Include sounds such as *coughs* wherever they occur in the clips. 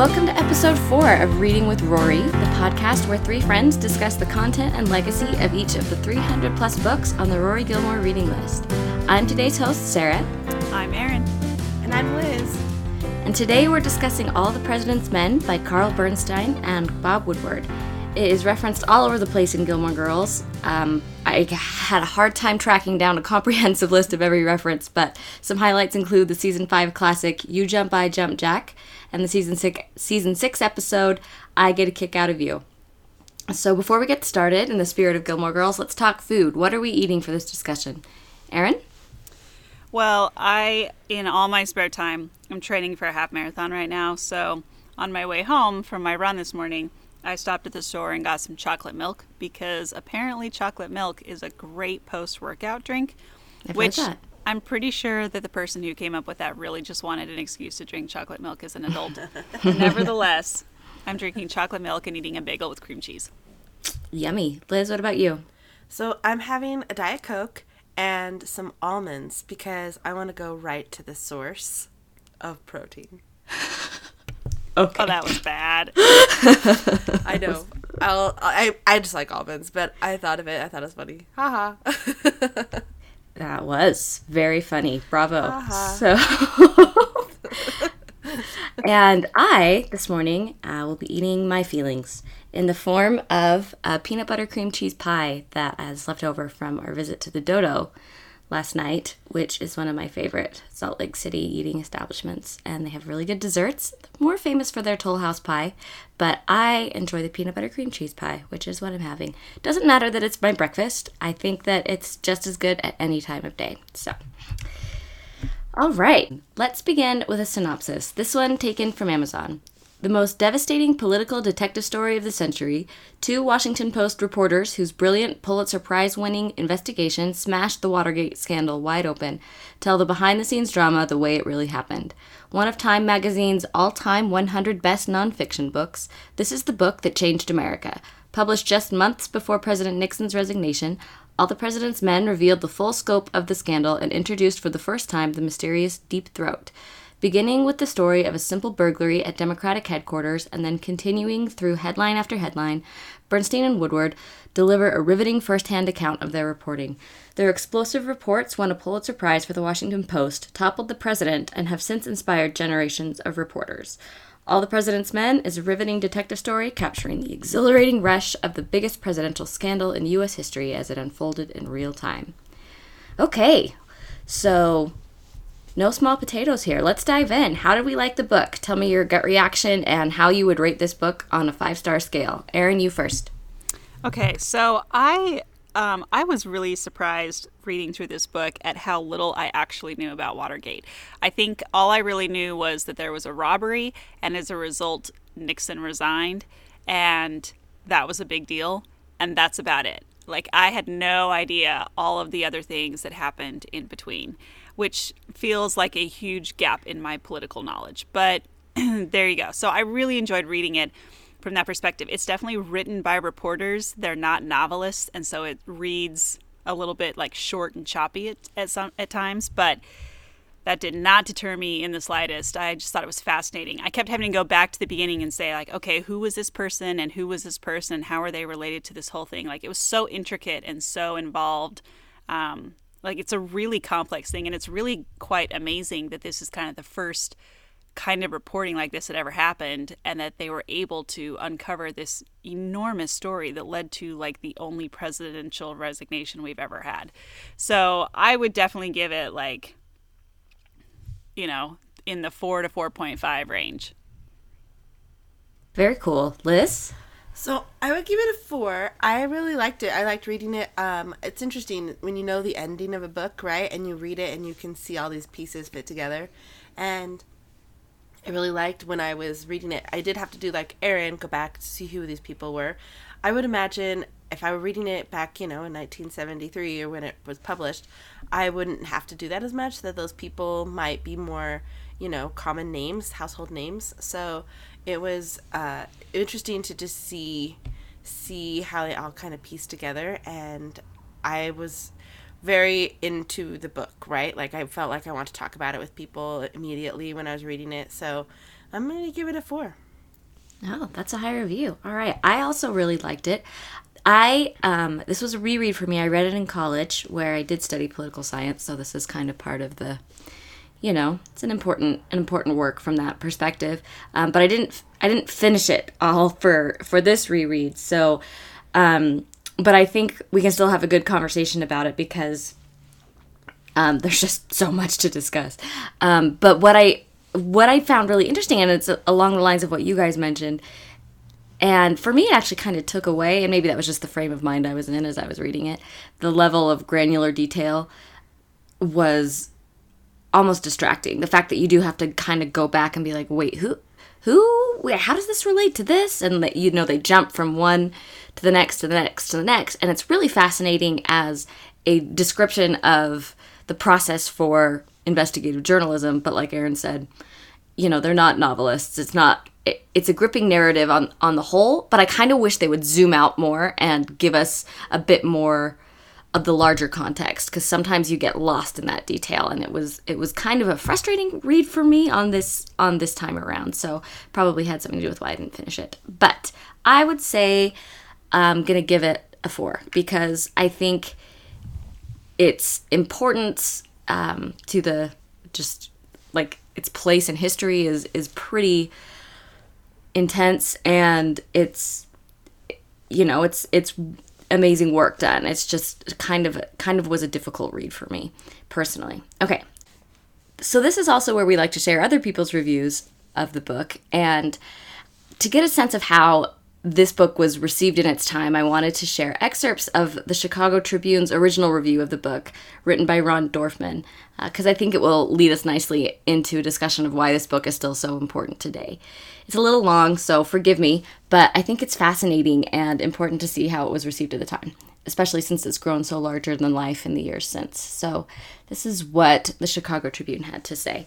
Welcome to episode four of Reading with Rory, the podcast where three friends discuss the content and legacy of each of the 300 plus books on the Rory Gilmore reading list. I'm today's host, Sarah. I'm Erin. And I'm Liz. And today we're discussing All the President's Men by Carl Bernstein and Bob Woodward. It is referenced all over the place in Gilmore Girls. Um, I had a hard time tracking down a comprehensive *laughs* list of every reference, but some highlights include the season 5 classic You Jump, I Jump Jack, and the season six, season six episode, I Get a Kick Out of You. So before we get started, in the spirit of Gilmore Girls, let's talk food. What are we eating for this discussion? Erin? Well, I, in all my spare time, I'm training for a half marathon right now. So on my way home from my run this morning, I stopped at the store and got some chocolate milk because apparently chocolate milk is a great post workout drink. I've which heard that. I'm pretty sure that the person who came up with that really just wanted an excuse to drink chocolate milk as an adult. *laughs* Nevertheless, I'm drinking chocolate milk and eating a bagel with cream cheese. Yummy. Liz, what about you? So I'm having a Diet Coke and some almonds because I want to go right to the source of protein. *laughs* Okay. Oh, that was bad. *laughs* I know. I'll, I I just like almonds, but I thought of it. I thought it was funny. Haha. *laughs* That was very funny. Bravo. So, *laughs* and I this morning uh, will be eating my feelings in the form of a peanut butter cream cheese pie that that is left over from our visit to the Dodo last night, which is one of my favorite Salt Lake City eating establishments. And they have really good desserts, more famous for their Toll House pie, but I enjoy the peanut butter cream cheese pie, which is what I'm having. Doesn't matter that it's my breakfast, I think that it's just as good at any time of day. So. All right, let's begin with a synopsis. This one taken from Amazon. The most devastating political detective story of the century, two Washington Post reporters whose brilliant Pulitzer Prize winning investigation smashed the Watergate scandal wide open tell the behind the scenes drama the way it really happened. One of Time magazine's all time 100 best nonfiction books, this is the book that changed America. Published just months before President Nixon's resignation, All the President's Men revealed the full scope of the scandal and introduced for the first time the mysterious Deep Throat beginning with the story of a simple burglary at Democratic headquarters and then continuing through headline after headline, Bernstein and Woodward deliver a riveting first-hand account of their reporting. Their explosive reports won a Pulitzer Prize for the Washington Post, toppled the president, and have since inspired generations of reporters. All the President's Men is a riveting detective story capturing the exhilarating rush of the biggest presidential scandal in U.S. history as it unfolded in real time. Okay, so no small potatoes here. Let's dive in. How did we like the book? Tell me your gut reaction and how you would rate this book on a five star scale. Erin, you first. Okay, so I um, I was really surprised reading through this book at how little I actually knew about Watergate. I think all I really knew was that there was a robbery, and as a result, Nixon resigned, and that was a big deal, and that's about it. Like, I had no idea all of the other things that happened in between, which feels like a huge gap in my political knowledge. But *clears throat* there you go. So I really enjoyed reading it from that perspective. It's definitely written by reporters. They're not novelists, and so it reads a little bit like short and choppy at, at some at times, but that did not deter me in the slightest. I just thought it was fascinating. I kept having to go back to the beginning and say like, okay, who was this person and who was this person? How are they related to this whole thing? Like it was so intricate and so involved. Um, like it's a really complex thing, and it's really quite amazing that this is kind of the first kind of reporting like this had ever happened and that they were able to uncover this enormous story that led to like the only presidential resignation we've ever had. So I would definitely give it like you know, in the 4 to 4.5 range. Very cool. Liz? So I would give it a four. I really liked it. I liked reading it. Um, it's interesting when you know the ending of a book, right? And you read it and you can see all these pieces fit together. And I really liked when I was reading it. I did have to do like Erin, go back to see who these people were. I would imagine if I were reading it back, you know, in 1973 or when it was published, I wouldn't have to do that as much. That those people might be more, you know, common names, household names. So it was uh, interesting to just see see how they all kind of pieced together, and I was very into the book, right? Like I felt like I want to talk about it with people immediately when I was reading it. So I'm to give it a four. Oh, that's a high review. All right. I also really liked it. I um, this was a reread for me. I read it in college where I did study political science, so this is kind of part of the you know, it's an important an important work from that perspective. Um, but I didn't I didn't finish it all for for this reread. So um, but I think we can still have a good conversation about it because um, there's just so much to discuss. Um, but what I what I found really interesting, and it's along the lines of what you guys mentioned, and for me, it actually kind of took away, and maybe that was just the frame of mind I was in as I was reading it. The level of granular detail was almost distracting. The fact that you do have to kind of go back and be like, wait, who who how does this relate to this? And that you know they jump from one to the next to the next to the next. And it's really fascinating as a description of the process for investigative journalism. But like Erin said you know they're not novelists. It's not it, it's a gripping narrative on on the whole. But I kind of wish they would zoom out more and give us a bit more of the larger context because sometimes you get lost in that detail and it was it was kind of a frustrating read for me on this on this time around so probably had something to do with why i didn't finish it. But i would say i'm gonna give it a four because i think its importance um, to the just like its place in history is is pretty intense and it's you know it's it's amazing work done. It's just kind of kind of was a difficult read for me personally. Okay. So this is also where we like to share other people's reviews of the book and to get a sense of how this book was received in its time, I wanted to share excerpts of the Chicago Tribune's original review of the book, written by Ron Dorfman, because uh, I think it will lead us nicely into a discussion of why this book is still so important today. It's a little long, so forgive me, but I think it's fascinating and important to see how it was received at the time, especially since it's grown so larger than life in the years since. So, this is what the Chicago Tribune had to say.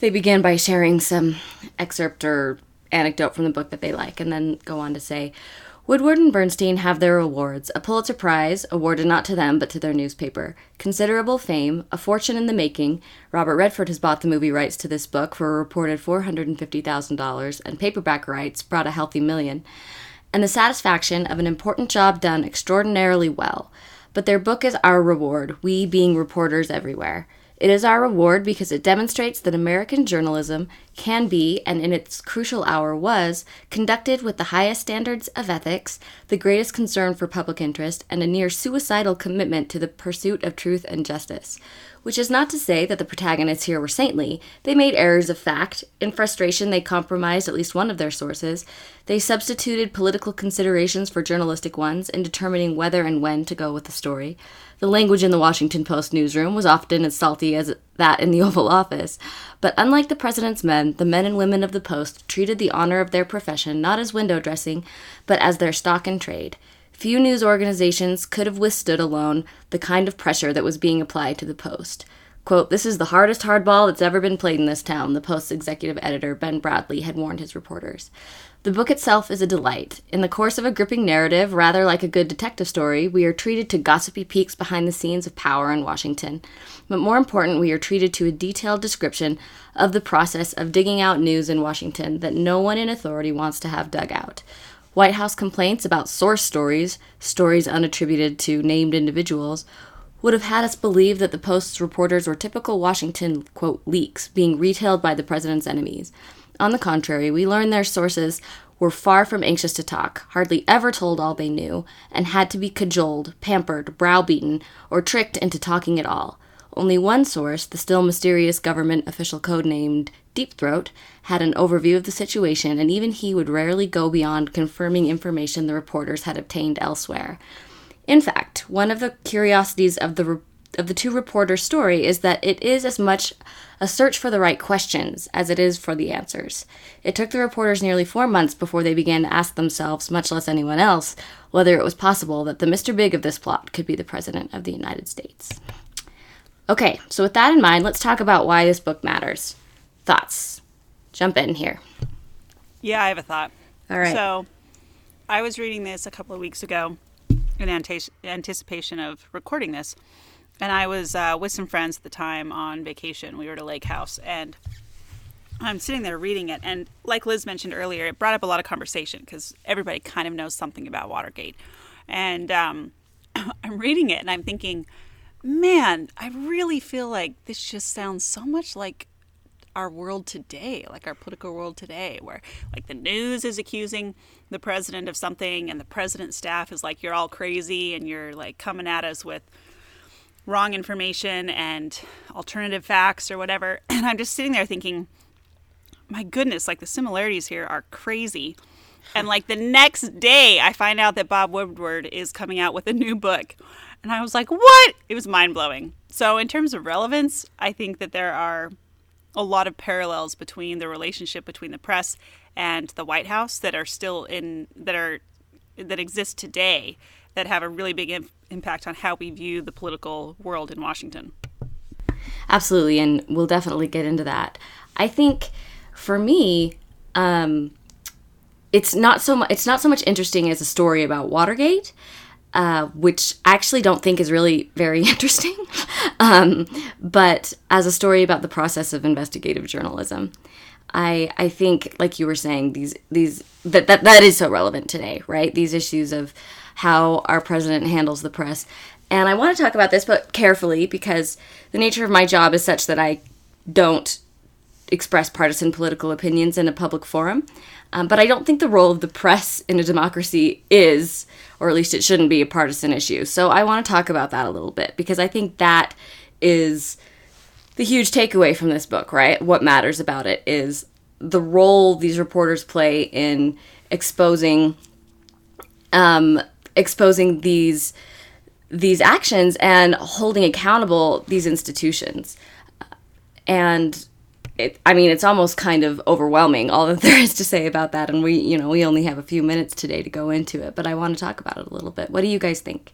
They began by sharing some excerpt or anecdote from the book that they like, and then go on to say, Woodward and Bernstein have their awards a Pulitzer Prize, awarded not to them but to their newspaper, considerable fame, a fortune in the making. Robert Redford has bought the movie rights to this book for a reported $450,000, and paperback rights brought a healthy million, and the satisfaction of an important job done extraordinarily well. But their book is our reward, we being reporters everywhere. It is our reward because it demonstrates that American journalism can be, and in its crucial hour was, conducted with the highest standards of ethics, the greatest concern for public interest, and a near suicidal commitment to the pursuit of truth and justice. Which is not to say that the protagonists here were saintly. They made errors of fact. In frustration, they compromised at least one of their sources. They substituted political considerations for journalistic ones in determining whether and when to go with the story. The language in the Washington Post newsroom was often as salty as that in the *laughs* Oval Office. But unlike the president's men, the men and women of the Post treated the honor of their profession not as window dressing, but as their stock in trade. Few news organizations could have withstood alone the kind of pressure that was being applied to the Post. Quote, This is the hardest hardball that's ever been played in this town, the Post's executive editor, Ben Bradlee, had warned his reporters. The book itself is a delight. In the course of a gripping narrative, rather like a good detective story, we are treated to gossipy peeks behind the scenes of power in Washington. But more important, we are treated to a detailed description of the process of digging out news in Washington that no one in authority wants to have dug out. White House complaints about source stories, stories unattributed to named individuals, would have had us believe that the Post's reporters were typical Washington, quote, leaks being retailed by the president's enemies. On the contrary, we learned their sources were far from anxious to talk, hardly ever told all they knew, and had to be cajoled, pampered, browbeaten, or tricked into talking at all. Only one source, the still mysterious government official code named Deep Throat, had an overview of the situation, and even he would rarely go beyond confirming information the reporters had obtained elsewhere. In fact, one of the curiosities of the of the two reporters' story is that it is as much a search for the right questions as it is for the answers. It took the reporters nearly four months before they began to ask themselves, much less anyone else, whether it was possible that the Mr. Big of this plot could be the President of the United States. Okay, so with that in mind, let's talk about why this book matters. Thoughts? Jump in here. Yeah, I have a thought. All right. So, I was reading this a couple of weeks ago in anticipation of recording this, and I was uh, with some friends at the time on vacation. We were at a lake house, and I'm sitting there reading it, and like Liz mentioned earlier, it brought up a lot of conversation because everybody kind of knows something about Watergate. And um, *coughs* I'm reading it, and I'm thinking, man, I really feel like this just sounds so much like our world today, like our political world today, where like the news is accusing the president of something, and the president's staff is like, you're all crazy, and you're like coming at us with wrong information and alternative facts or whatever. *clears throat* And I'm just sitting there thinking, my goodness, like the similarities here are crazy. And like the next day, I find out that Bob Woodward is coming out with a new book. And I was like, what? It was mind blowing. So, in terms of relevance, I think that there are a lot of parallels between the relationship between the press and the White House that are still in, that are, that exist today that have a really big Im- impact on how we view the political world in Washington. Absolutely. And we'll definitely get into that. I think for me, um, it's not so much. It's not so much interesting as a story about Watergate, uh, which I actually don't think is really very *laughs* interesting, um, but as a story about the process of investigative journalism. I I think, like you were saying, these these that that, that is so relevant today, right? These issues of how our president handles the press. And I want to talk about this, but carefully, because the nature of my job is such that I don't express partisan political opinions in a public forum. Um, but I don't think the role of the press in a democracy is, or at least it shouldn't be, a partisan issue. So I want to talk about that a little bit because I think that is the huge takeaway from this book, right? What matters about it is the role these reporters play in exposing um, exposing these these actions and holding accountable these institutions. And it, I mean, it's almost kind of overwhelming all that *laughs* there is to say about that. And we, you know, we only have a few minutes today to go into it, but I want to talk about it a little bit. What do you guys think?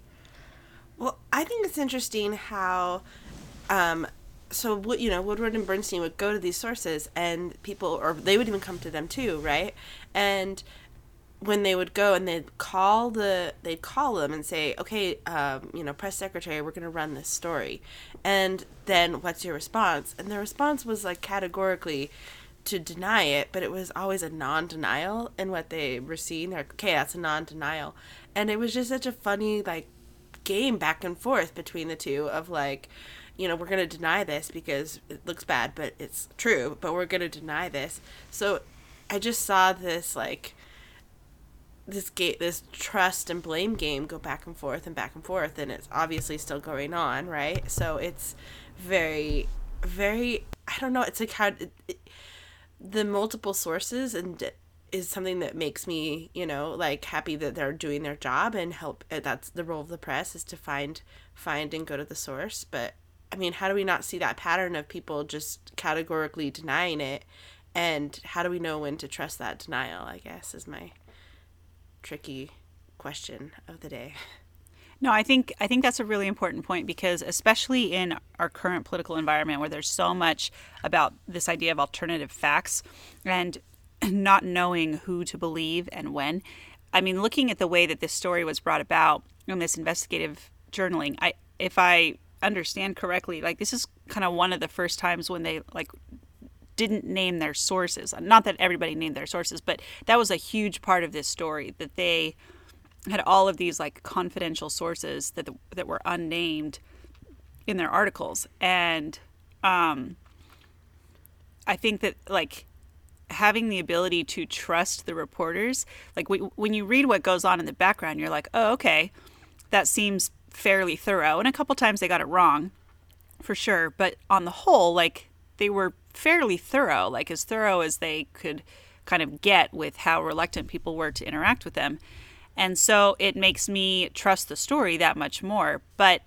Well, I think it's interesting how, um, so you know, Woodward and Bernstein would go to these sources, and people, or they would even come to them too, right? And when they would go and they'd call the they'd call them and say okay um, you know press secretary we're going to run this story. And then what's your response? And the response was like categorically to deny it but it was always a non-denial in what they were seeing. They're like okay that's a non-denial. And it was just such a funny like game back and forth between the two of like you know we're going to deny this because it looks bad but it's true but we're going to deny this. So i just saw this like this gate this trust and blame game go back and forth and back and forth and it's obviously still going on right? So it's very very i don't know it's like how it, it, the multiple sources and is something that makes me you know like happy that they're doing their job and help uh, that's the role of the press is to find find and go to the source. But i mean how do we not see that pattern of people just categorically denying it? And how do we know when to trust that denial i guess is my tricky question of the day. No, I think I think that's a really important point because especially in our current political environment where there's so much about this idea of alternative facts and *clears throat* not knowing who to believe and when. I mean, looking at the way that this story was brought about in this investigative journaling, I if I understand correctly, like this is kind of one of the first times when they like didn't name their sources. Not that everybody named their sources, but that was a huge part of this story that they had all of these like confidential sources that that were unnamed in their articles. And um I think that like having the ability to trust the reporters like when you read what goes on in the background you're like oh okay that seems fairly thorough. And a couple times they got it wrong for sure. But on the whole like they were fairly thorough, like as thorough as they could kind of get with how reluctant people were to interact with them. And so it makes me trust the story that much more. But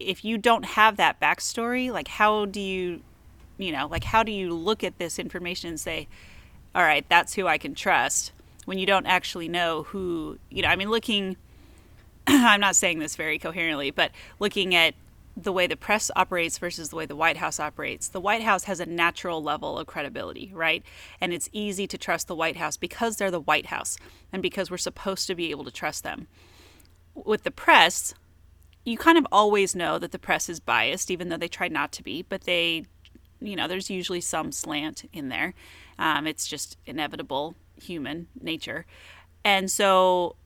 if you don't have that backstory, like how do you, you know, like how do you look at this information and say, all right, that's who I can trust when you don't actually know who, you know, I mean, looking, *clears throat* I'm not saying this very coherently, but looking at the way the press operates versus the way the White House operates. The White House has a natural level of credibility, right? And it's easy to trust the White House because they're the White House and because we're supposed to be able to trust them. With the press, you kind of always know that the press is biased, even though they try not to be, but they, you know, there's usually some slant in there. Um, it's just inevitable human nature. And so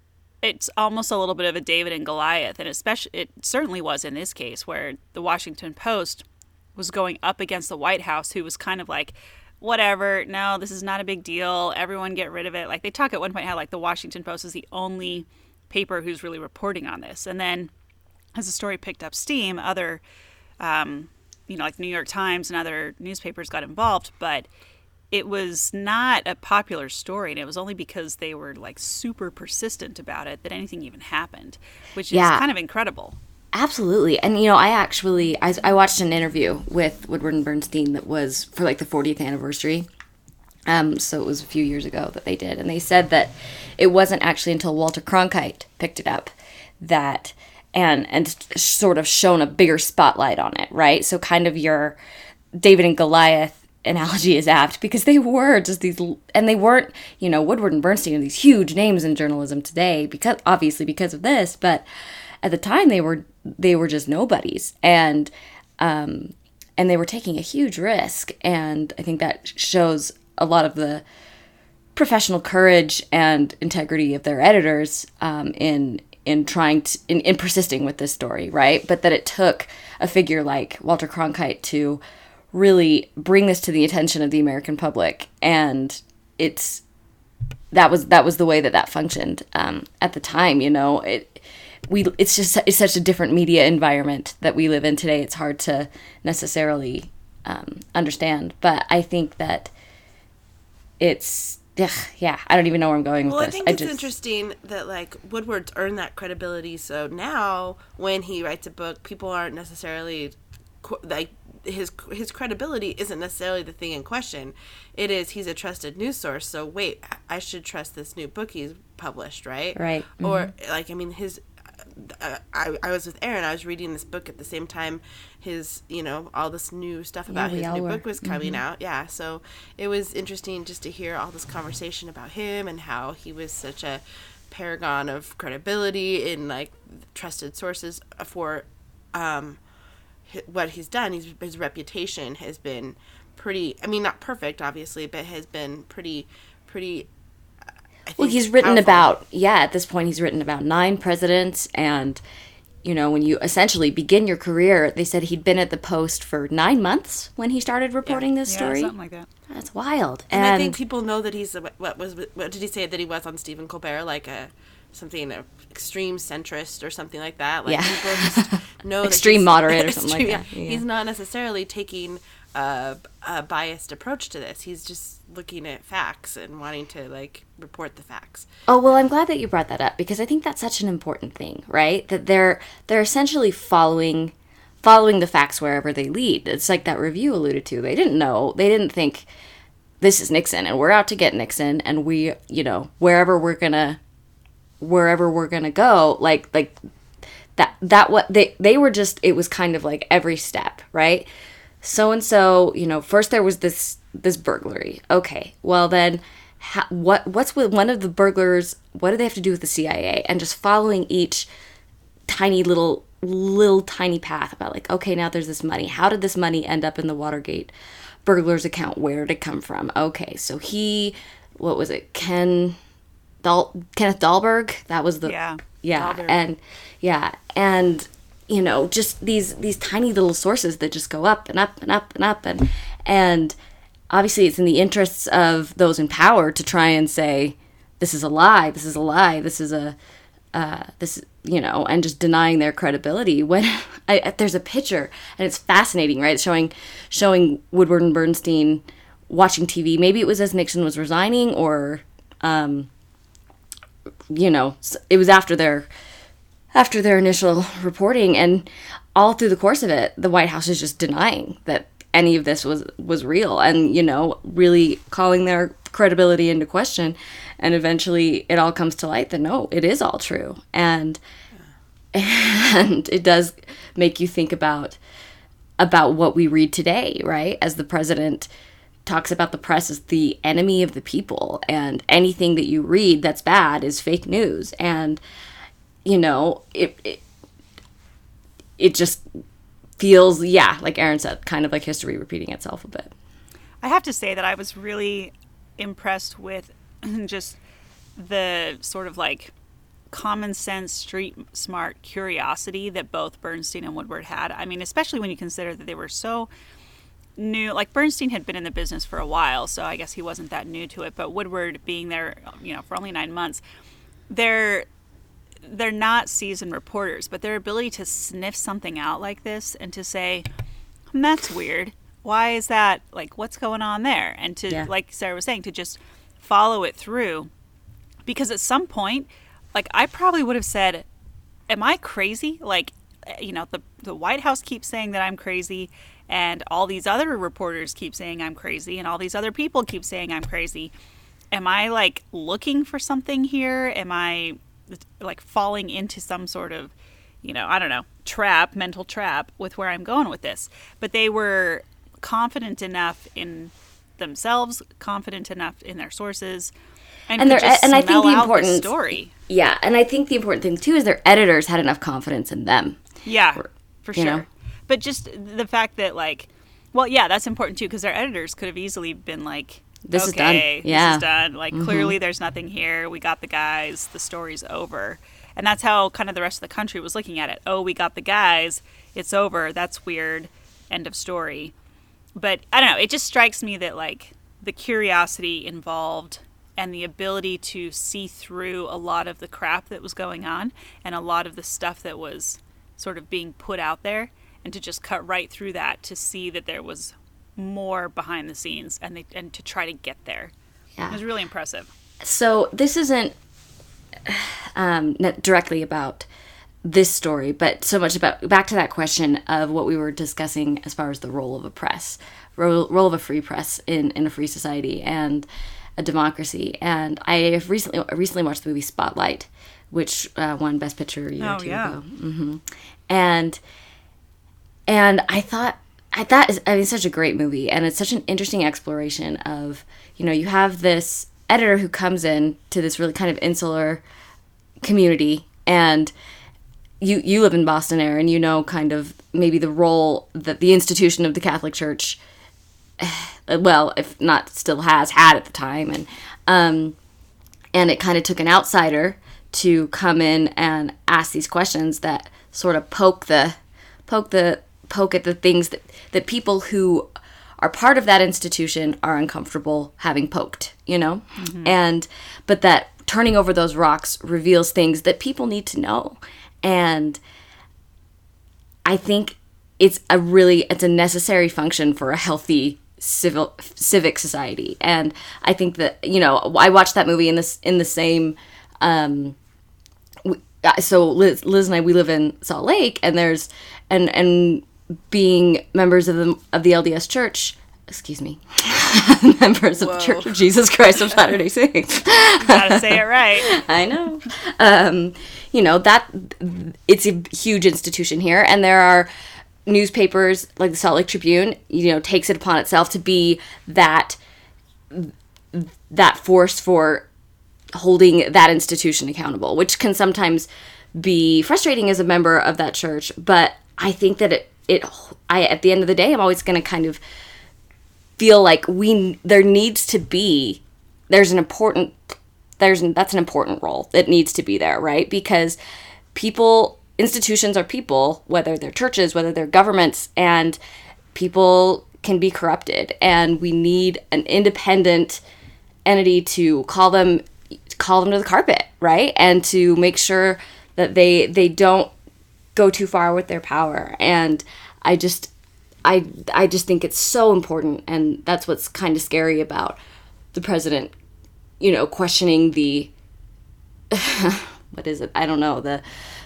it's almost a little bit of a David and Goliath, and especially it certainly was in this case where the Washington Post was going up against the White House, who was kind of like, whatever, no, this is not a big deal. Everyone get rid of it. Like they talk at one point how like the Washington Post is the only paper who's really reporting on this, and then as the story picked up steam, other, um, you know, like the New York Times and other newspapers got involved, but it was not a popular story, and it was only because they were like super persistent about it that anything even happened, which is Yeah. kind of incredible. Absolutely. And, you know, I actually, I, I watched an interview with Woodward and Bernstein that was for like the 40th anniversary. Um, so it was a few years ago that they did. And they said that it wasn't actually until Walter Cronkite picked it up that, and, and sort of shone a bigger spotlight on it, right? So kind of your David and Goliath analogy is apt because they were just these and they weren't you know woodward and bernstein are these huge names in journalism today because obviously because of this but at the time they were they were just nobodies. And um and they were taking a huge risk. And i think that shows a lot of the professional courage and integrity of their editors um, in in trying to in, in persisting with this story right? But that it took a figure like walter cronkite to really bring this to the attention of the american public. And it's that was that was the way that that functioned um, at the time you know? It we it's just it's such a different media environment that we live in today. It's hard to necessarily um, understand. But i think that it's ugh, yeah i don't even know where i'm going with Well, I this. think it's just interesting that like Woodward's earned that credibility. So now, when he writes a book, people aren't necessarily like his his credibility isn't necessarily the thing in question. It is he's a trusted news source. So wait, I should trust this new book he's published, right? Right. Or like I mean his. Uh, I, I was with Erin. I was reading this book at the same time his, you know, all this new stuff about we his new were. book was coming out. Yeah, so it was interesting just to hear all this conversation about him and how he was such a paragon of credibility in like trusted sources for um, what he's done. He's, his reputation has been pretty. I mean, not perfect, obviously, but has been pretty, pretty. I Well, think, he's written powerful. about yeah. At this point, he's written about nine presidents, and you know, when you essentially begin your career, they said he'd been at the post for nine months when he started reporting this Yeah, story. something like that. That's wild. And, And, I think people know that he's what was what did he say that he was on Stephen Colbert like a something a extreme centrist or something like that. Like Yeah. people just *laughs* know Extreme moderate or *laughs* something like extreme- that, yeah. He's not necessarily taking a, a biased approach to this. He's just looking at facts and wanting to like report the facts. Oh well, I'm glad that you brought that up because I think that's such an important thing, right? That they're they're essentially following following the facts wherever they lead. It's like that review alluded to. They didn't know. They didn't think this is Nixon and we're out to get Nixon and we, you know, wherever we're going to wherever we're to go, like like that that what they they were just it was kind of like every step, right? So and so, you know, first there was this this burglary. Okay, well then, ha, what what's with one of the burglars? What do they have to do with the CIA? And just following each tiny little little tiny path about like, okay, now there's this money. How did this money end up in the Watergate burglar's account? Where did it come from? Okay, so he, what was it, Ken, Dal, Kenneth Dahlberg? That was the Yeah. yeah Dahlberg. and yeah and you know just these these tiny little sources that just go up and up and up and up and and obviously it's in the interests of those in power to try and say this is a lie this is a lie this is a uh, this you know and just denying their credibility when *laughs* I, there's a picture and it's fascinating right showing showing woodward and bernstein watching tv maybe it was as nixon was resigning or um, you know it was after their after their initial reporting and all through the course of it the white house is just denying that any of this was was real and you know really calling their credibility into question. And eventually it all comes to light that no it is all true. And *laughs* and it does make you think about about what we read today right? As the president talks about the press as the enemy of the people and anything that you read that's bad is fake news and you know it, it it just feels yeah, like Erin said, kind of like history repeating itself a bit. I have to say that I was really impressed with *clears throat* just the sort of like common sense, street smart curiosity that both Bernstein and Woodward had. I mean, especially when you consider that they were so new. Like Bernstein had been in the business for a while, so I guess he wasn't that new to it. But Woodward being there, you know, for only nine months, they're they're not seasoned reporters, but their ability to sniff something out like this and to say, hmm, "That's weird. Why is that? Like, what's going on there?" And to, Yeah. like Sarah was saying, to just follow it through, because at some point, like I probably would have said, "Am I crazy?" Like, eh, you know, the the White House keeps saying that I'm crazy, and all these other reporters keep saying I'm crazy, and all these other people keep saying I'm crazy. Am I like looking for something here? Am I like falling into some sort of, you know, I don't know, trap, mental trap with where I'm going with this? But they were confident enough in themselves, confident enough in their sources, and, And just and I think the important- story. Yeah, and I think the important thing too is their editors had enough confidence in them. Yeah, for sure. know? But just the fact that like, well, yeah, that's important too because our editors could have easily been like, This is done. Yeah. Mm-hmm. this is done. Like clearly, there's nothing here. We got the guys. The story's over. And that's how kind of the rest of the country was looking at it. Oh, we got the guys. It's over. That's weird. End of story. But I don't know. It just strikes me that like the curiosity involved and the ability to see through a lot of the crap that was going on and a lot of the stuff that was sort of being put out there and to just cut right through that to see that there was more behind the scenes and they, and to try to get there. Yeah. It was really impressive. So this isn't um, not directly about this story, but so much about back to that question of what we were discussing as far as the role of a press, role, role of a free press in, in a free society and a democracy. And I have recently recently watched the movie Spotlight, which uh, won Best Picture a year Oh, or two yeah. ago. hmm And and I thought I, that is I mean such a great movie and it's such an interesting exploration of you know you have this editor who comes in to this really kind of insular community and you you live in Boston Air and you know kind of maybe the role that the institution of the Catholic Church *sighs* well if not still has had at the time and um and it kind of took an outsider to come in and ask these questions that sort of poke the poke the poke at the things that that people who are part of that institution are uncomfortable having poked you know? And but that turning over those rocks reveals things that people need to know. And i think it's a really it's a necessary function for a healthy civil civic society. And i think that you know i watched that movie in this in the same um we- uh, so liz, liz and i we live in salt lake and there's and and being members of the of the lds church excuse me *laughs* members of the church of jesus christ of latter-day *laughs* saints Gotta say it right. *laughs* I know. Um, you know that it's a huge institution here, and there are newspapers like the Salt Lake Tribune. You know, takes it upon itself to be that that force for holding that institution accountable, which can sometimes be frustrating as a member of that church. But I think that it it I at the end of the day, I'm always going to kind of feel like we there needs to be there's an important there's that's an important role that needs to be there right? Because people institutions are people whether they're churches whether they're governments and people can be corrupted. And we need an independent entity to call them call them to the carpet right? And to make sure that they they don't go too far with their power. And i just i i just think it's so important and that's what's kind of scary about the president you know questioning the *laughs* what is it? I don't know the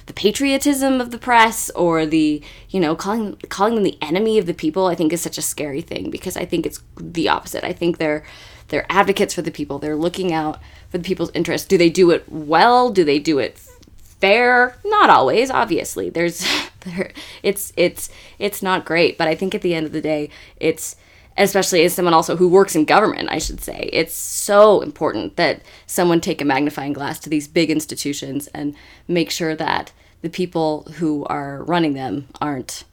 the patriotism of the press or the you know calling calling them the enemy of the people i think is such a scary thing because i think it's the opposite. I think they're they're advocates for the people. They're looking out for the people's interests do they do it well? Do they do it fair not always obviously there's *laughs* there, it's it's it's not great but i think at the end of the day it's especially as someone also who works in government i should say it's so important that someone take a magnifying glass to these big institutions and make sure that the people who are running them aren't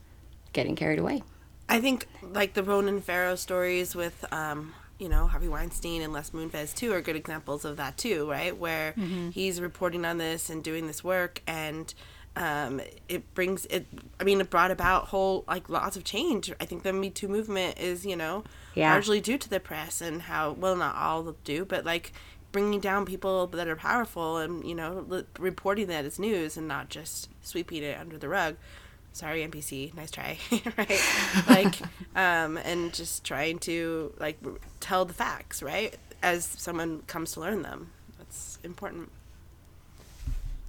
getting carried away. I think like the Ronan Farrow stories with um, you know Harvey Weinstein and Les Moonves too are good examples of that too, right? Where Mm-hmm. he's reporting on this and doing this work and um, it brings it. I mean, it brought about whole like lots of change. I think the Me Too movement is you know Yeah. largely due to the press and how well not all do, but like bringing down people that are powerful and you know reporting that as news and not just sweeping it under the rug sorry npc nice try *laughs* right like um and just trying to like tell the facts right as someone comes to learn them that's important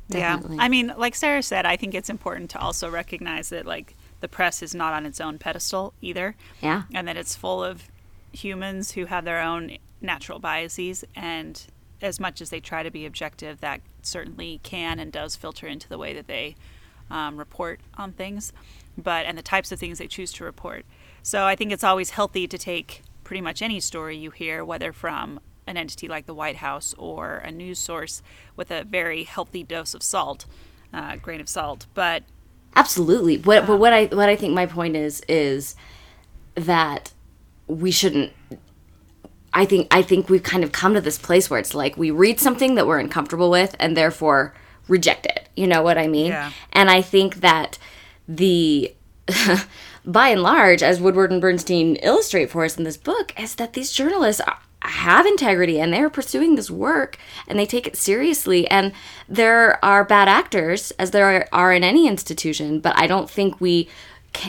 Definitely. Yeah. I mean, like Sarah said, I think it's important to also recognize that like the press is not on its own pedestal either. Yeah. And that it's full of humans who have their own natural biases and as much as they try to be objective, that certainly can and does filter into the way that they um, report on things, but and the types of things they choose to report. So I think it's always healthy to take pretty much any story you hear, whether from an entity like the White House or a news source, with a very healthy dose of salt, uh, grain of salt. But Absolutely. What but what I what I think my point is is that we shouldn't I think I think we've kind of come to this place where it's like we read something that we're uncomfortable with and therefore reject it. You know what I mean? Yeah. And I think that the *laughs* by and large, as Woodward and Bernstein illustrate for us in this book, is that these journalists are, have integrity and they're pursuing this work and they take it seriously. And there are bad actors, as there are in any institution, but I don't think we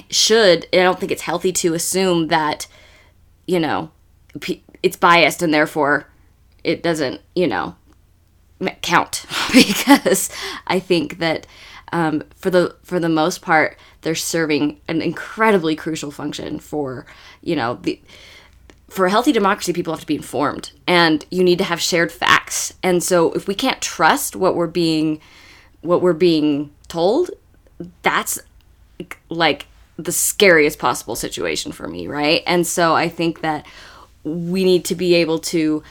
should, I don't think it's healthy to assume that, you know, it's biased and therefore it doesn't, you know, count. *laughs* Because I think that um, for the for the most part they're serving an incredibly crucial function for you know the for a healthy democracy people have to be informed and you need to have shared facts. And so if we can't trust what we're being what we're being told that's like the scariest possible situation for me right? And so i think that we need to be able to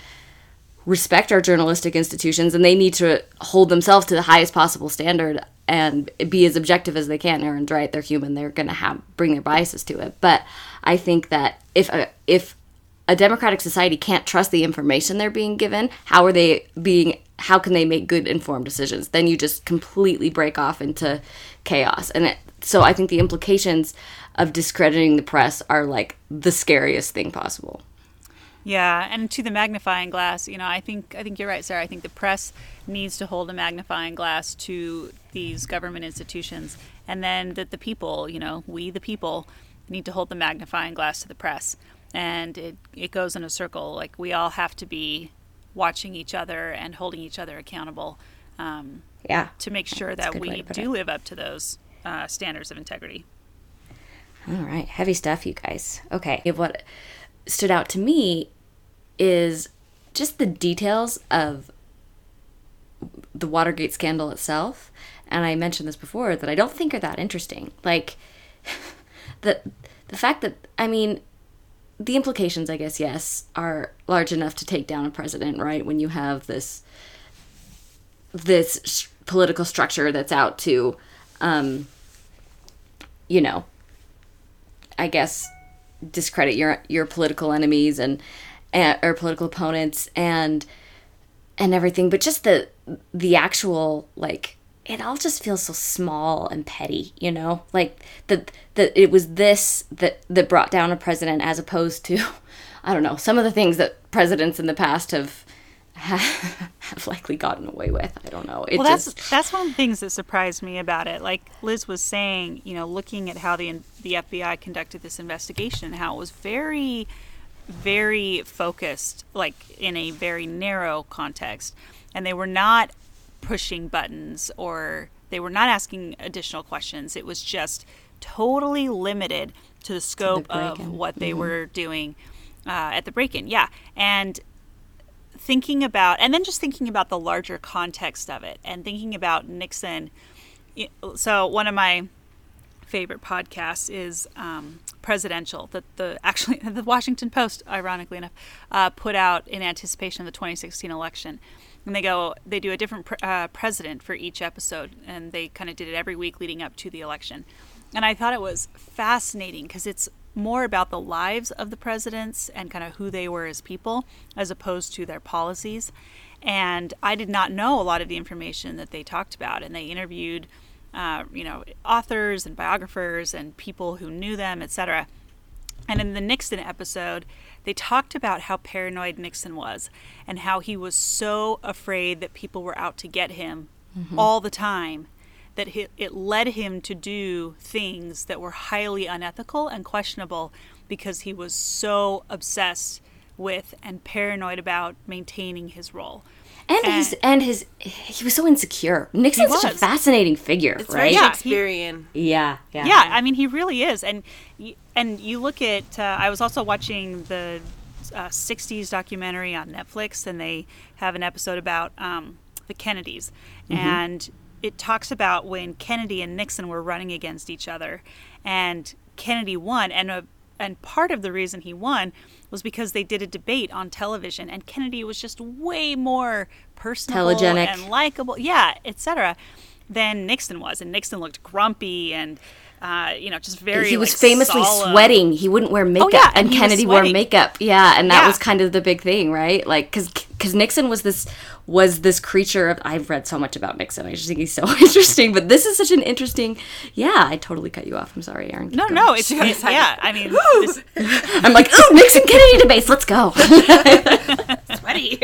respect our journalistic institutions and they need to hold themselves to the highest possible standard and be as objective as they can. Erin's right they're human they're going to have bring their biases to it. But i think that if a if a democratic society can't trust the information they're being given how are they being how can they make good informed decisions? Then you just completely break off into chaos. And it, so i think the implications of discrediting the press are like the scariest thing possible Yeah, and to the magnifying glass, you know, I think I think you're right, Sarah. I think the press needs to hold a magnifying glass to these government institutions, and then that the people, you know, we the people, need to hold the magnifying glass to the press, and it it goes in a circle. Like we all have to be watching each other and holding each other accountable um, yeah to make sure a that we do it. live up to those uh, standards of integrity. All right, heavy stuff, you guys. Okay, what stood out to me is just the details of the Watergate scandal itself. And I mentioned this before that I don't think are that interesting. Like *laughs* the the fact that I mean the implications, I guess, yes, are large enough to take down a president, right? When you have this this sh- political structure that's out to, um, you know, I guess discredit your your political enemies and, and or political opponents and and everything but just the the actual like it all just feels so small and petty you know? Like that that it was this that that brought down a president as opposed to *laughs* i don't know some of the things that presidents in the past have have likely gotten away with i don't know it well, that's just that's one of the things that surprised me about it. Like Liz was saying, you know, looking at how the the FBI conducted this investigation, how it was very, very focused, like in a very narrow context, and they were not pushing buttons or they were not asking additional questions. It was just totally limited to the scope of break-in. what they were doing uh, at the break-in. Yeah, and thinking about and then just thinking about the larger context of it and thinking about Nixon. So one of my favorite podcasts is um, Presidential that the actually *laughs* the Washington Post, ironically enough, uh, put out in anticipation of the 2016 election, and they go they do a different pre- uh, president for each episode and they kind of did it every week leading up to the election and i thought it was fascinating because it's more about the lives of the presidents and kind of who they were as people as opposed to their policies. And i did not know a lot of the information that they talked about and they interviewed uh, you know authors and biographers and people who knew them etc and in the nixon episode they talked about how paranoid Nixon was and how he was so afraid that people were out to get him mm-hmm. all the time that it led him to do things that were highly unethical and questionable because he was so obsessed with and paranoid about maintaining his role. And, and his and his he was so insecure. Nixon's such a fascinating figure, it's right? Yeah, Shakespearean. Yeah, yeah, yeah. I mean, he really is. And and you look at. Uh, I was also watching the uh, '60s documentary on Netflix, and they have an episode about um, the Kennedys, mm-hmm. and it talks about when Kennedy and Nixon were running against each other, and Kennedy won, and a, and part of the reason he won was because they did a debate on television, and Kennedy was just way more personable Telegenic. and likable, yeah, etc., than Nixon was, and Nixon looked grumpy and. Uh, you know, just very. He was like, famously solemn. sweating. He wouldn't wear makeup, oh, yeah, and, and Kennedy wore makeup. Yeah, and that yeah. was kind of the big thing, right? Like, because because Nixon was this was this creature of I've read so much about Nixon. I just think he's so *laughs* interesting. But this is such an interesting yeah, I totally cut you off. I'm sorry, Erin. No, no, it's, it's *laughs* yeah, I mean this... *laughs* I'm like, oh Nixon Kennedy debates, let's go. Sweaty.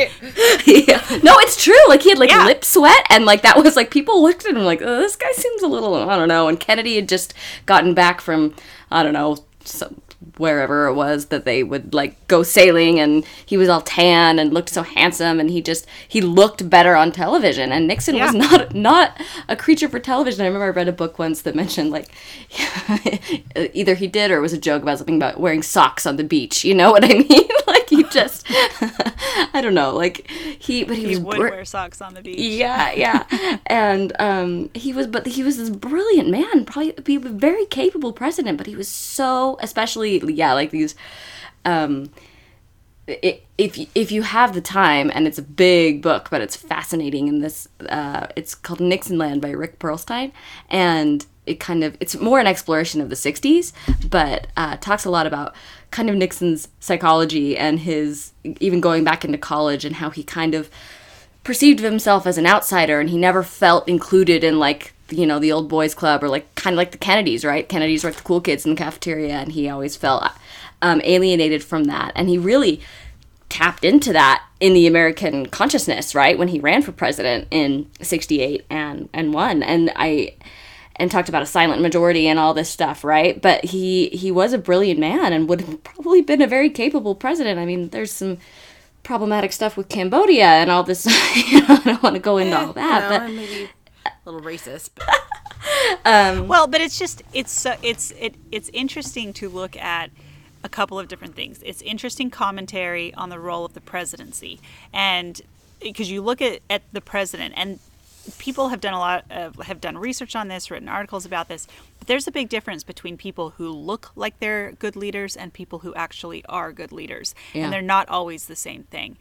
yeah. No, it's true. Like he had like yeah. lip sweat and like that was like people looked at him like, oh, this guy seems a little I don't know. And Kennedy had just gotten back from I don't know, some wherever it was that they would like go sailing and he was all tan and looked so handsome and he just he looked better on television and Nixon yeah. was not not a creature for television. I remember I read a book once that mentioned like *laughs* either he did or it was a joke about something about wearing socks on the beach. You know what I *laughs* mean? *laughs* like he just I don't know, like he but he, he was would br- wear socks on the beach. Yeah, yeah. and um he was but he was this brilliant man, probably be a very capable president, but he was so especially yeah, like these. Um, if if you have the time, and it's a big book, but it's fascinating. In this, uh, it's called Nixonland by Rick Perlstein, and it kind of it's more an exploration of the '60s, but uh, talks a lot about kind of Nixon's psychology and his even going back into college and how he kind of perceived himself as an outsider and he never felt included in like you know the old boys club or like kind of like the kennedys right? Kennedys were like the cool kids in the cafeteria and he always felt um, alienated from that. And he really tapped into that in the american consciousness right? When he ran for president in 68 and and won and i and talked about a silent majority and all this stuff right? But he he was a brilliant man and would have probably been a very capable president. I mean there's some problematic stuff with cambodia and all this *laughs* you know, i don't want to go into all that no, but maybe little racist. *laughs* um, well, but it's just it's uh, it's it, it's interesting to look at a couple of different things. It's interesting commentary on the role of the presidency, and because you look at, at the president and people have done a lot of, have done research on this written articles about this but there's a big difference between people who look like they're good leaders and people who actually are good leaders yeah. and they're not always the same thing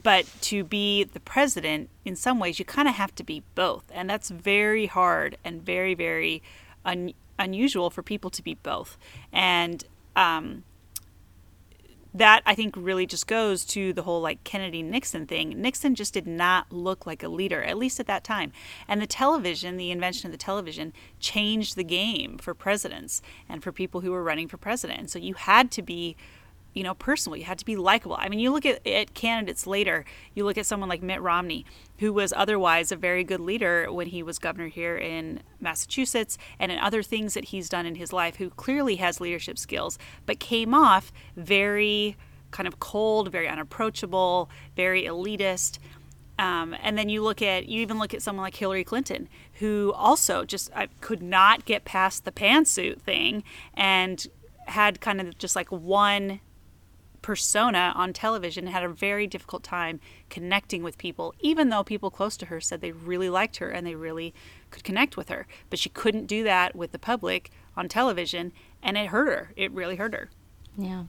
but to be the president, in some ways, you kind of have to be both. And that's very hard and very, very un- unusual for people to be both. And um, that I think really just goes to the whole like Kennedy Nixon thing. Nixon just did not look like a leader, at least at that time. And the television, the invention of the television, changed the game for presidents and for people who were running for president. And so you had to be you know, personal. You had to be likable. I mean, you look at, at candidates later, you look at someone like Mitt Romney, who was otherwise a very good leader when he was governor here in Massachusetts and in other things that he's done in his life, who clearly has leadership skills, but came off very kind of cold, very unapproachable, very elitist. Um, and then you look at, you even look at someone like Hillary Clinton, who also just uh, could not get past the pantsuit thing and had kind of just like one persona on television had a very difficult time connecting with people, even though people close to her said they really liked her and they really could connect with her. But she couldn't do that with the public on television, and it hurt her. It really hurt her. Yeah.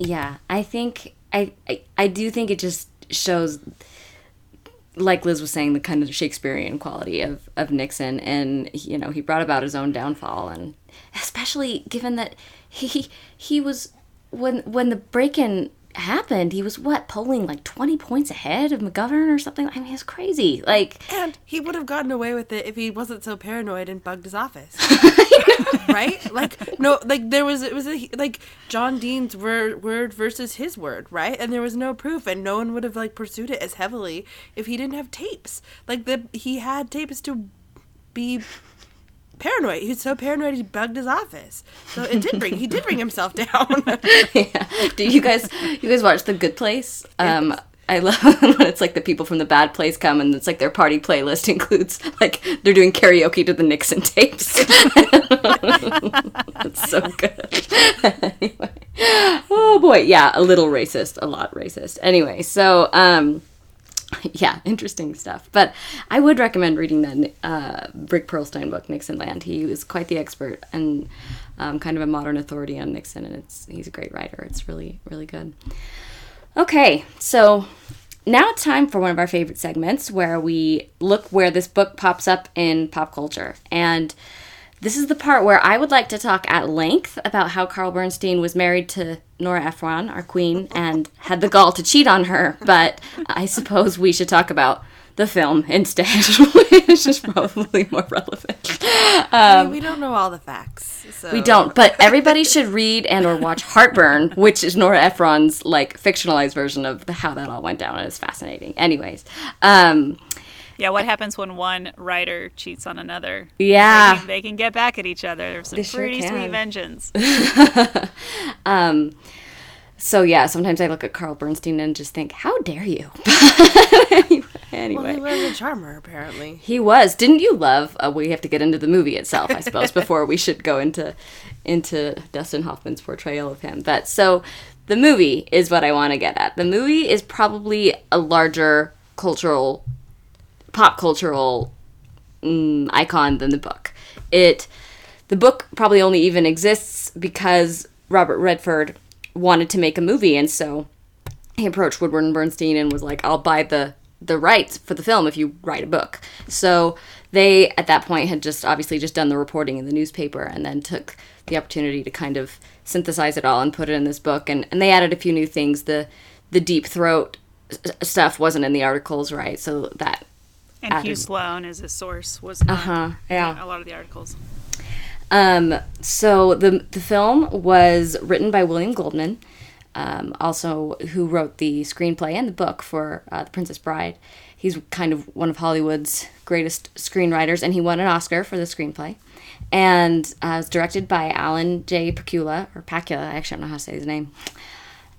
Yeah. I think, I, I, I do think it just shows like Liz was saying, the kind of Shakespearean quality of, of Nixon, and you know he brought about his own downfall, and especially given that he he was when when the break in happened, he was what polling like twenty points ahead of McGovern or something. I mean, it's crazy. Like, And he would have gotten away with it if he wasn't so paranoid and bugged his office. *laughs* right? Like no, like there was it was a, like John Dean's word word versus his word, right? And there was no proof, and no one would have like pursued it as heavily if he didn't have tapes. Like the he had tapes to be paranoid. He was so paranoid he bugged his office. So it did bring he did bring himself *laughs* down. yeah. Do you guys you guys watch The Good Place? Um, I love *laughs* when it's like the people from the bad place come and it's like their party playlist *laughs* includes like they're doing karaoke to the Nixon tapes. It's so good. anyway. Oh boy, yeah, a little racist, a lot racist. Anyway, so um *laughs* yeah, interesting stuff. But I would recommend reading that uh, Rick Perlstein book, Nixon Land. He is quite the expert and um, kind of a modern authority on Nixon, and it's he's a great writer. It's really really good. Okay, so now it's time for one of our favorite segments where we look where this book pops up in pop culture. And this is the part where I would like to talk at length about how Carl Bernstein was married to Nora Ephron, our queen, and had the gall to cheat on her. But I suppose we should talk about the film instead, *laughs* which is probably more relevant. I mean, we don't know all the facts. So. We don't, but everybody should read and or watch Heartburn, which is Nora Ephron's like fictionalized version of how that all went down. and It's fascinating. Anyways, um, Yeah, what happens when one writer cheats on another? Yeah. They can, they can get back at each other. There's some They pretty can. sweet vengeance. *laughs* so yeah, sometimes I look at Carl Bernstein and just think, how dare you? *laughs* anyway, Well, he was a charmer, apparently. He was. Didn't you love? Uh, we have to get into the movie itself, I suppose, *laughs* before we should go into into Dustin Hoffman's portrayal of him. But so the movie is what I want to get at. The movie is probably a larger cultural, pop cultural mm, icon than the book. It, the book probably only even exists because Robert Redford wanted to make a movie, and so he approached Woodward and Bernstein and was like, "I'll buy the the rights for the film if you write a book." So they at that point had just obviously just done the reporting in the newspaper and then took the opportunity to kind of synthesize it all and put it in this book and, and they added a few new things the the deep throat stuff wasn't in the articles right so that And Hugh Sloan is a source, was not uh-huh yeah a lot of the articles. Um, so the the film was written by William Goldman, um, also who wrote the screenplay and the book for uh, The Princess Bride. He's kind of one of Hollywood's greatest screenwriters, and he won an Oscar for the screenplay. And uh, it was directed by Alan J. Pakula or Pakula. I actually don't know how to say his name.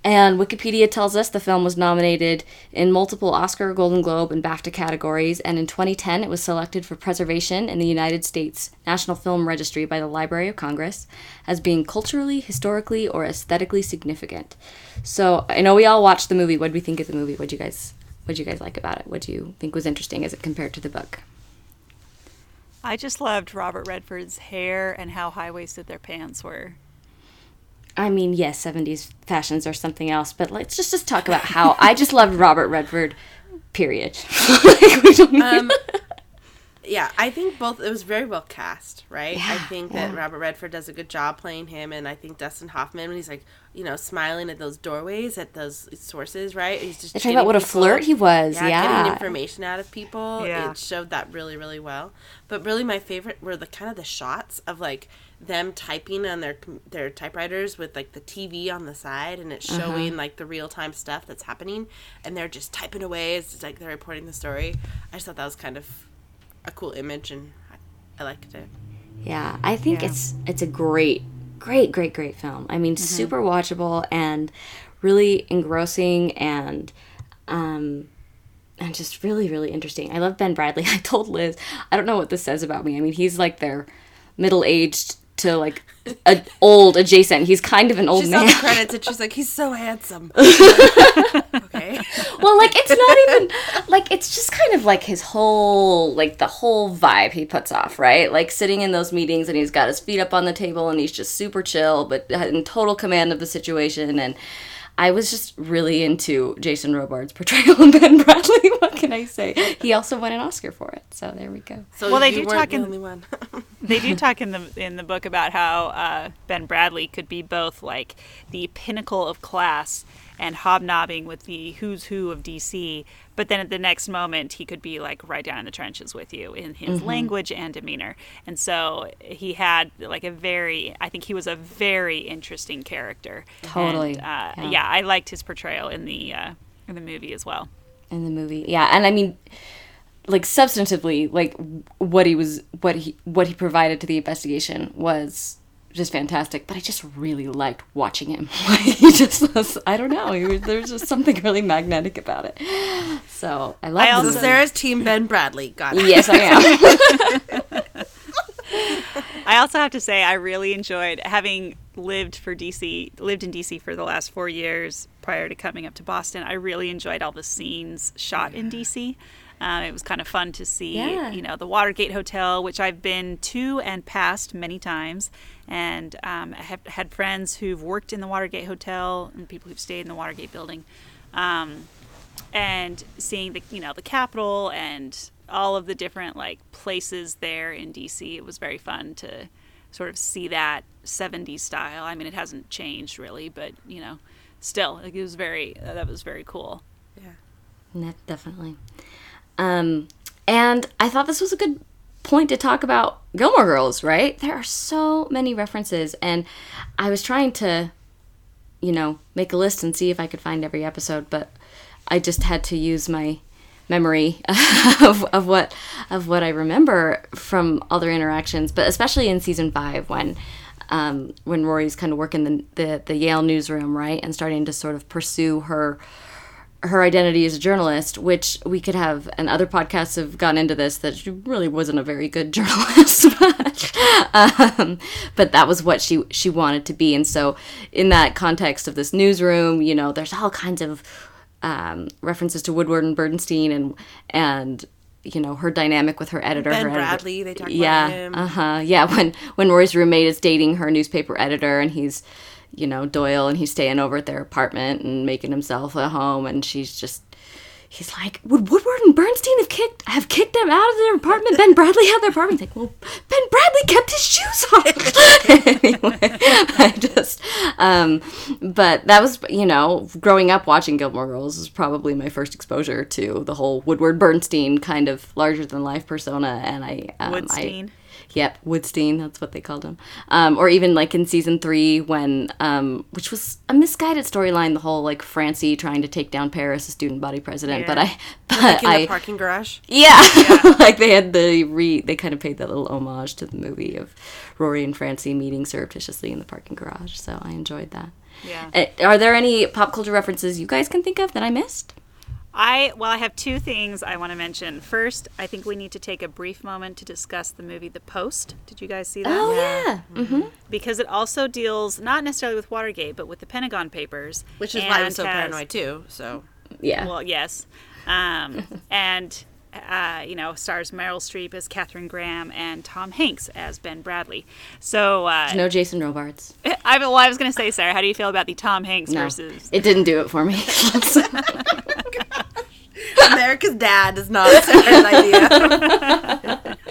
And Wikipedia tells us the film was nominated in multiple Oscar, Golden Globe, and BAFTA categories, and in 2010 it was selected for preservation in the United States National Film Registry by the Library of Congress as being culturally, historically, or aesthetically significant. So I know we all watched the movie. What do we think of the movie? What do you guys what do you guys like about it? What do you think was interesting as it compared to the book? I just loved Robert Redford's hair and how high waisted their pants were. I mean, yes, 70s fashions are something else, but let's just, just talk about how I just loved Robert Redford, period. *laughs* Like, we don't need- Um, *laughs* yeah, I think both. It was very well cast, right? I Yeah, think that yeah. Robert Redford does a good job playing him, and I think Dustin Hoffman when he's like, you know, smiling at those doorways at those sources, right? He's just They talk about what a flirt he was, Yeah, yeah. getting information out of people. Yeah. It showed that really, really well. But really, my favorite were the kind of the shots of like them typing on their their typewriters with like the TV on the side, and it's Uh-huh. showing like the real time stuff that's happening, and they're just typing away as like they're reporting the story. I just thought that was kind of a cool image, and I, I liked it. Yeah, I think Yeah. it's it's a great, great, great, great film. I mean, super watchable and really engrossing and um and just really, really interesting. I love Ben Bradlee. *laughs* I told Liz, I don't know what this says about me. I mean, he's like their middle aged to like a old adjacent. He's kind of an old She saw man. the credits, and she's like, "He's so handsome." *laughs* okay. well like it's not even like it's just kind of like his whole like the whole vibe he puts off right like sitting in those meetings and he's got his feet up on the table and he's just super chill but in total command of the situation and I was just really into Jason Robards' portrayal of Ben Bradlee. *laughs* What can I say? He also won an Oscar for it. So there we go. So Well, they you do talk the in- only one. *laughs* they do talk in the in the book about how uh, Ben Bradlee could be both like the pinnacle of class and hobnobbing with the who's who of DC, but then at the next moment he could be like right down in the trenches with you in his language and demeanor. And so he had like a very, I think he was a very interesting character. Totally, And, uh, yeah. yeah. I liked his portrayal in the uh, in the movie as well. in the movie. Yeah, and I mean, like substantively, like what he was, what he, what he provided to the investigation was just fantastic. But I just really liked watching him. *laughs* He just was, I don't know, was, there was just something really magnetic about it. So I love. I also- Sarah's team Ben Bradlee. Got it. Yes, I am. *laughs* I also have to say I really enjoyed having lived for DC, lived in DC for the last four years prior to coming up to Boston. I really enjoyed all the scenes shot in DC. Um, it was kind of fun to see, Yeah. you know, the Watergate Hotel, which I've been to and past many times, and um, I have had friends who've worked in the Watergate Hotel and people who've stayed in the Watergate building. Um, and seeing the you know the Capitol and all of the different like places there in DC. It was very fun to sort of see that 70s style. I mean, it hasn't changed really, but you know, still, like, it was very that was very cool. Ne- definitely. Um, and I thought this was a good point to talk about Gilmore Girls, right? There are so many references, and I was trying to, you know, make a list and see if I could find every episode, but I just had to use my memory *laughs* of, of what of what I remember from other interactions, but especially in season five when um, when Rory's kind of working the, the the Yale newsroom, right, and starting to sort of pursue her her identity as a journalist, which we could have, and other podcasts have gone into this, that she really wasn't a very good *laughs* journalist, but, um, but that was what she she wanted to be, and so in that context of this newsroom, you know, there's all kinds of um, references to Woodward and Bernstein, and and you know her dynamic with her editor, Ben her editor- Bradlee, they talk about yeah, him. uh huh, yeah. When when Rory's roommate is dating her newspaper editor, and he's you know Doyle, and he's staying over at their apartment and making himself a home, and she's just. He's like, would Woodward and Bernstein have kicked have kicked them out of their apartment? Ben Bradlee had their apartment. He's like, well, Ben Bradlee kept his shoes on. *laughs* anyway, I just, um, but that was, you know, growing up watching Gilmore Girls was probably my first exposure to the whole Woodward Bernstein kind of larger than life persona, and I, um, I- Woodstein. Yep, Woodstein. That's what they called him. Um, or even like in season three, when um, which was a misguided storyline, the whole like Francie trying to take down Paris, a student body president. But Yeah. I, but Like in I, the parking garage. yeah, *laughs* like they had the re, they kind of paid that little homage to the movie of Rory and Francie meeting surreptitiously in the parking garage. So I enjoyed that. Yeah. Uh, Are there any pop culture references you guys can think of that I missed? I well, I have two things I want to mention. First, I think we need to take a brief moment to discuss the movie The Post. Did you guys see that? Oh Yeah. yeah, hmm Because it also deals not necessarily with Watergate, but with the Pentagon Papers, Which is why I'm so has- paranoid too. So yeah. Well, yes, um, *laughs* and uh, you know, stars Meryl Streep as Katharine Graham and Tom Hanks as Ben Bradlee. So, uh, no Jason Robards. I well, I was going to say, Sarah, how do you feel about the Tom Hanks No, versus? it didn't do it for me. *laughs* America's Dad is not Sarah's idea. *laughs*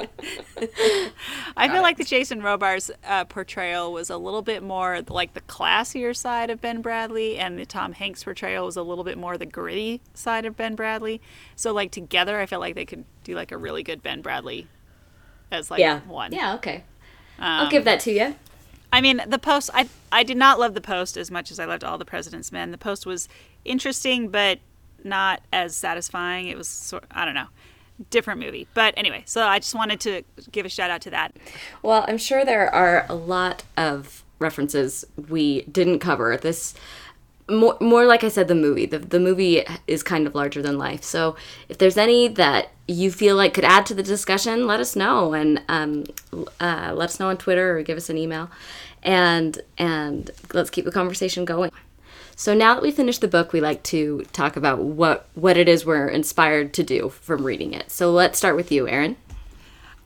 I feel like the Jason Robards uh, portrayal was a little bit more like the classier side of Ben Bradlee, and the Tom Hanks portrayal was a little bit more the gritty side of Ben Bradlee. So, like together, I feel like they could do like a really good Ben Bradlee as like yeah. one. Yeah. Okay. Um, I'll give that to you. I mean, the post. I I did not love the post as much as I loved all the President's Men. The post was interesting, but not as satisfying. It was sort. I don't know. Different movie, but anyway. So I just wanted to give a shout out to that. Well, I'm sure there are a lot of references we didn't cover. This more, more like I said, the movie. The, the movie is kind of larger than life. So if there's any that you feel like could add to the discussion, let us know and um, uh, let us know on Twitter or give us an email, and and let's keep the conversation going. So now that we finished the book, we like to talk about what what it is we're inspired to do from reading it. So let's start with you, Erin.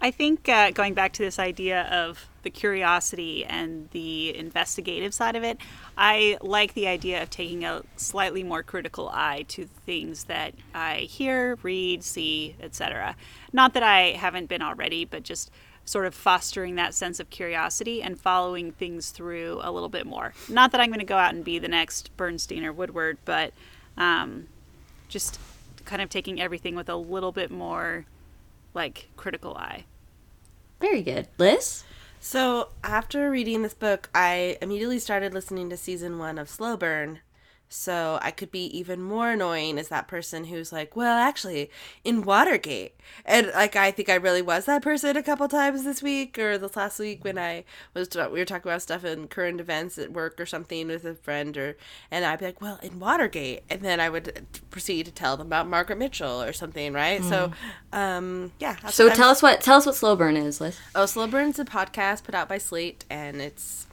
I think uh, going back to this idea of the curiosity and the investigative side of it, I like the idea of taking a slightly more critical eye to things that I hear, read, see, etc. Not that I haven't been already, but just sort of fostering that sense of curiosity and following things through a little bit more. Not that I'm going to go out and be the next Bernstein or Woodward, but um, just kind of taking everything with a little bit more like critical eye. Very good. Liz? So after reading this book, I immediately started listening to season one of Slow Burn, so I could be even more annoying as that person who's like, well, actually, in Watergate. And like, I think I really was that person a couple times this week or this last week when I was, we were talking about stuff in current events at work or something with a friend or, and I'd be like, well, in Watergate. And then I would proceed to tell them about Margaret Mitchell or something, right? Mm. So, um, yeah. So tell us what, tell us what Slow Burn is, Liz. Oh, Slow Burn's a podcast put out by Slate and it's,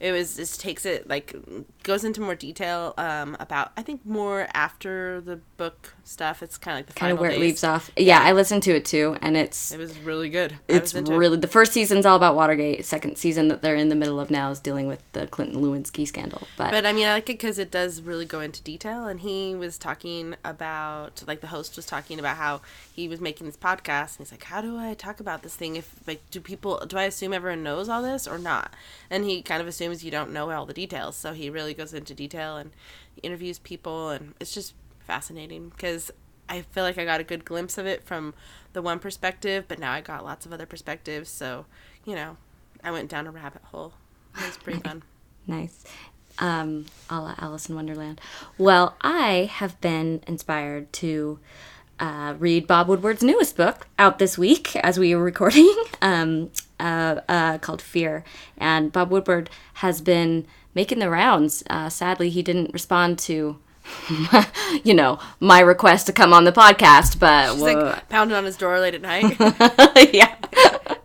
it was just takes it like goes into more detail um, about I think more after the book stuff. It's kind of like the kind of where days. it leaves off. Yeah, I listened to it too, and it's it was really good. It's really it. the first season's all about Watergate. Second season that they're in the middle of now is dealing with the Clinton Lewinsky scandal. But but I mean I like it because it does really go into detail, and he was talking about like the host was talking about how he was making this podcast, and he's like, how do I talk about this thing? If like do people do I assume everyone knows all this or not? And he kind of assumes you don't know all the details, so he really goes into detail and interviews people, and it's just fascinating because I feel like I got a good glimpse of it from the one perspective, but now I got lots of other perspectives. So, you know, I went down a rabbit hole. It was pretty *laughs* fun. nice. Um, a la Alice in Wonderland. Well, I have been inspired to uh, read Bob Woodward's newest book out this week *laughs* as we were recording, *laughs* um, uh, uh, called Fear. And Bob Woodward has been making the rounds. Uh, sadly, he didn't respond to *laughs* you know, my request to come on the podcast, but She's like pounding on his door late at night. *laughs* yeah. *laughs*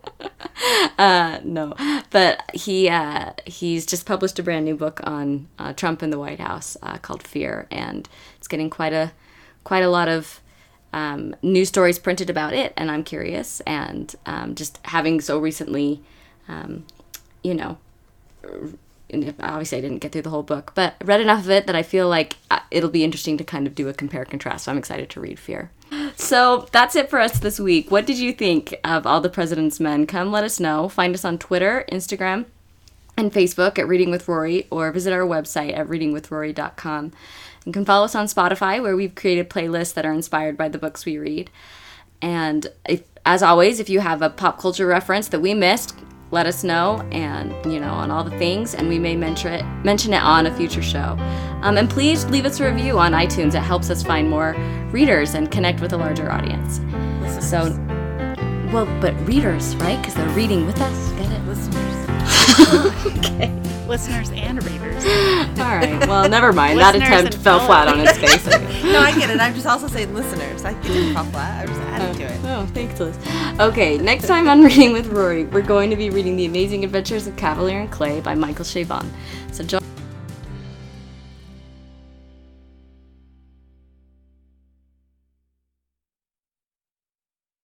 Uh, no, but he uh, he's just published a brand new book on uh, Trump in the White House uh, called Fear, and it's getting quite a quite a lot of um, news stories printed about it, and I'm curious, and um, just having so recently, um, you know, obviously I didn't get through the whole book, but I read enough of it that I feel like uh, it'll be interesting to kind of do a compare contrast. So I'm excited to read Fear. So that's it for us this week. What did you think of All the President's Men? Come let us know. Find us on Twitter, Instagram, and Facebook at Reading with Rory, or visit our website at readingwithrory.com. You can follow us on Spotify, where we've created playlists that are inspired by the books we read. And if, as always, if you have a pop culture reference that we missed, let us know and you know on all the things and we may mention it mention it on a future show. Um, and please leave us a review on itunes. It helps us find more readers and connect with a larger audience. Listeners. so well but readers right? Because they're reading with us. Get it? Listeners. *laughs* Okay listeners and readers. *gasps* All right well never mind. That attempt fell flat on its face. *laughs* No i get it. I'm just also saying listeners. I didn't fall flat. I was adding to it. Oh thanks liz. Okay, next time on Reading with Rory, we're going to be reading The Amazing Adventures of Kavalier and Clay by Michael Chabon. So join